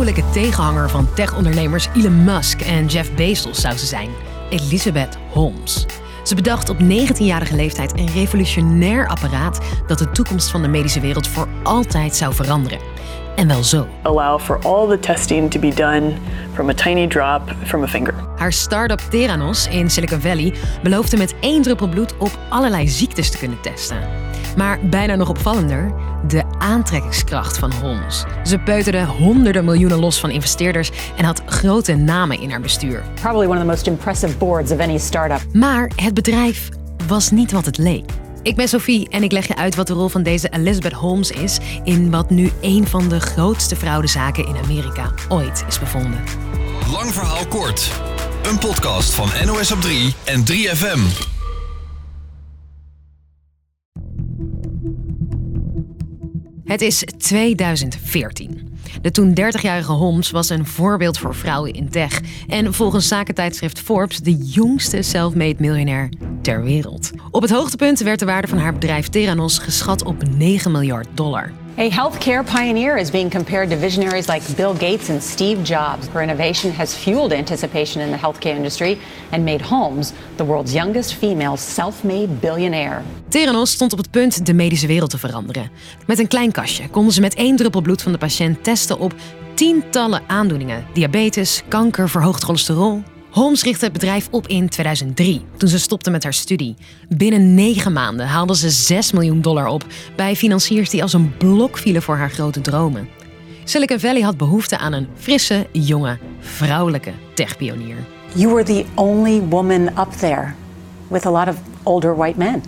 vrouwelijke tegenhanger van techondernemers Elon Musk en Jeff Bezos zou ze zijn. Elizabeth Holmes. Ze bedacht op 19-jarige leeftijd een revolutionair apparaat dat de toekomst van de medische wereld voor altijd zou veranderen. En wel zo. Allow for all the testing to be done from a tiny drop from a finger. Haar start-up Theranos in Silicon Valley beloofde met één druppel bloed op allerlei ziektes te kunnen testen. Maar bijna nog opvallender, de aantrekkingskracht van Holmes. Ze peuterde honderden miljoenen los van investeerders en had grote namen in haar bestuur. Probably one of the most impressive boards of any startup. Maar het bedrijf was niet wat het leek. Ik ben Sophie en ik leg je uit wat de rol van deze Elizabeth Holmes is in wat nu een van de grootste fraudezaken in Amerika ooit is bevonden. Lang verhaal kort. Een podcast van NOS op 3 en 3FM. Het is 2014. De toen 30-jarige Holmes was een voorbeeld voor vrouwen in tech en volgens zakentijdschrift Forbes de jongste self-made miljonair ter wereld. Op het hoogtepunt werd de waarde van haar bedrijf Theranos geschat op 9 miljard dollar. A healthcare pioneer is being compared to visionaries like Bill Gates and Steve Jobs. Her innovation has fueled anticipation in the healthcare industry and made Holmes the world's youngest female self-made billionaire. Theranos stond op het punt de medische wereld te veranderen. Met een klein kastje konden ze met één druppel bloed van de patiënt testen op tientallen aandoeningen: diabetes, kanker, verhoogd cholesterol. Holmes richtte het bedrijf op in 2003, toen ze stopte met haar studie. Binnen negen maanden haalde ze 6 miljoen dollar op bij financiers die als een blok vielen voor haar grote dromen. Silicon Valley had behoefte aan een frisse, jonge, vrouwelijke techpionier. You were the only woman up there with a lot of older white men.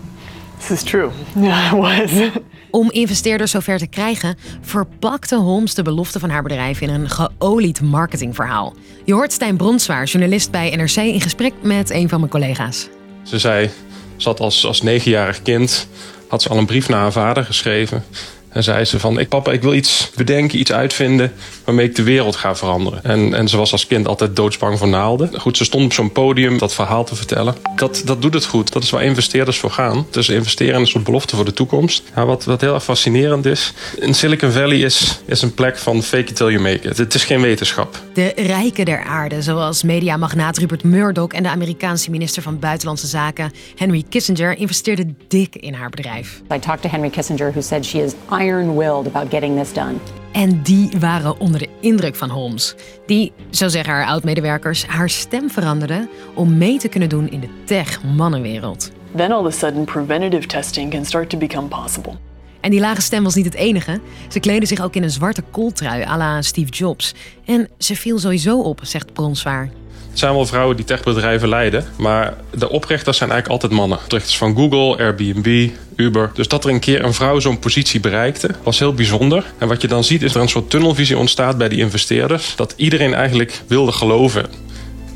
This is true. Yeah, it was. Om investeerders zover te krijgen, verpakte Holmes de belofte van haar bedrijf in een geolied marketingverhaal. Je hoort Stijn Bronswaar, journalist bij NRC, in gesprek met een van mijn collega's. Ze zei, ze had als, als negenjarig kind, had ze al een brief naar haar vader geschreven. En zei ze van, ik, papa, ik wil iets bedenken, iets uitvinden waarmee ik de wereld ga veranderen. En, en ze was als kind altijd doodsbang voor naalden. Goed, ze stond op zo'n podium dat verhaal te vertellen. Dat, dat doet het goed. Dat is waar investeerders voor gaan. Dus investeren in een soort belofte voor de toekomst. Ja, wat, wat heel erg fascinerend is, in Silicon Valley is, is een plek van fake it till you make it. Het is geen wetenschap. De rijken der aarde, zoals mediamagnaat Rupert Murdoch en de Amerikaanse minister van Buitenlandse Zaken Henry Kissinger, investeerden dik in haar bedrijf. I talked to Henry Kissinger, who said she is iron-willed about getting this done. En die waren onder de indruk van Holmes. Die, zo zeggen haar oud-medewerkers, haar stem veranderde om mee te kunnen doen in de tech-mannenwereld. Then all of a sudden, preventative testing can start to become possible. En die lage stem was niet het enige. Ze kleden zich ook in een zwarte kooltrui à la Steve Jobs. En ze viel sowieso op, zegt Bronswaar. Het zijn wel vrouwen die techbedrijven leiden, maar de oprichters zijn eigenlijk altijd mannen. Oprichters van Google, Airbnb, Uber. Dus dat er een keer een vrouw zo'n positie bereikte, was heel bijzonder. En wat je dan ziet is er een soort tunnelvisie ontstaat bij die investeerders. Dat iedereen eigenlijk wilde geloven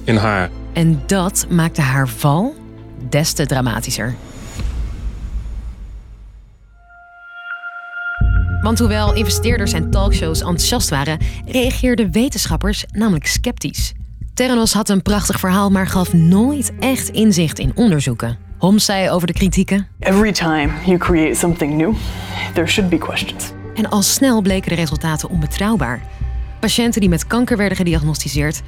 in haar. En dat maakte haar val des te dramatischer. Want hoewel investeerders en talkshows enthousiast waren, reageerden wetenschappers namelijk sceptisch. Theranos had een prachtig verhaal, maar gaf nooit echt inzicht in onderzoeken. Holmes zei over de kritieken. Every time you create something new, there should be questions. En al snel bleken de resultaten onbetrouwbaar. Patiënten die met kanker werden gediagnosticeerd,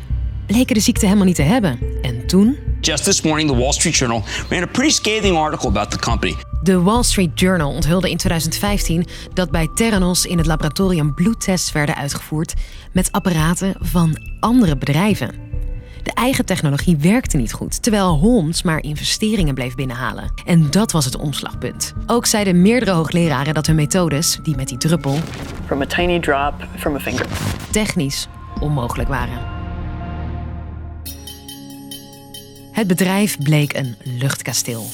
bleken de ziekte helemaal niet te hebben. En toen? Just this morning, the Wall Street Journal ran a pretty scathing article about the company. De Wall Street Journal onthulde in 2015 dat bij Theranos in het laboratorium bloedtests werden uitgevoerd met apparaten van andere bedrijven. De eigen technologie werkte niet goed, terwijl Holmes maar investeringen bleef binnenhalen. En dat was het omslagpunt. Ook zeiden meerdere hoogleraren dat hun methodes, die met die druppel, From a tiny drop from a finger. technisch onmogelijk waren. Het bedrijf bleek een luchtkasteel.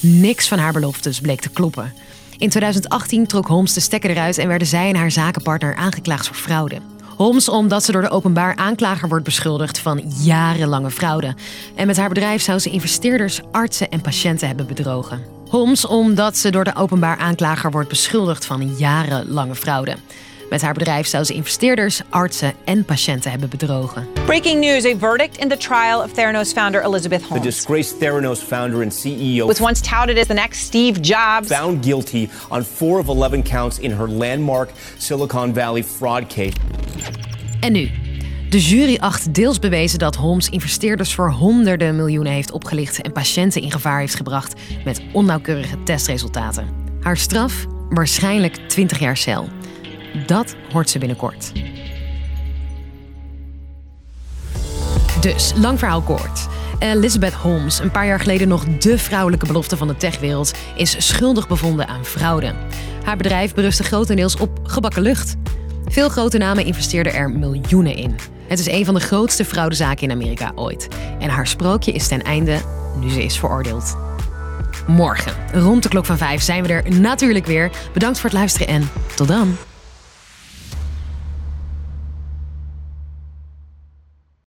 Niks van haar beloftes bleek te kloppen. In 2018 trok Holmes de stekker eruit en werden zij en haar zakenpartner aangeklaagd voor fraude. Holmes omdat ze door de openbaar aanklager wordt beschuldigd van jarenlange fraude. En met haar bedrijf zou ze investeerders, artsen en patiënten hebben bedrogen. Holmes omdat ze door de openbaar aanklager wordt beschuldigd van jarenlange fraude. Met haar bedrijf zou ze investeerders, artsen en patiënten hebben bedrogen. Breaking news a verdict in the trial of Theranos founder Elizabeth The Holmes. disgraced Theranos founder and CEO was once touted as the next Steve Jobs. found guilty on four of 11 counts in her landmark Silicon Valley fraud case. En nu? De jury acht deels bewezen dat Holmes investeerders voor honderden miljoenen heeft opgelicht en patiënten in gevaar heeft gebracht met onnauwkeurige testresultaten. Haar straf? Waarschijnlijk 20 jaar cel. Dat hoort ze binnenkort. Dus, lang verhaal kort. Elizabeth Holmes, een paar jaar geleden nog de vrouwelijke belofte van de techwereld, is schuldig bevonden aan fraude. Haar bedrijf berustte grotendeels op gebakken lucht. Veel grote namen investeerden er miljoenen in. Het is een van de grootste fraudezaken in Amerika ooit. En haar sprookje is ten einde nu ze is veroordeeld. Morgen, rond de klok van vijf, zijn we er natuurlijk weer. Bedankt voor het luisteren en tot dan.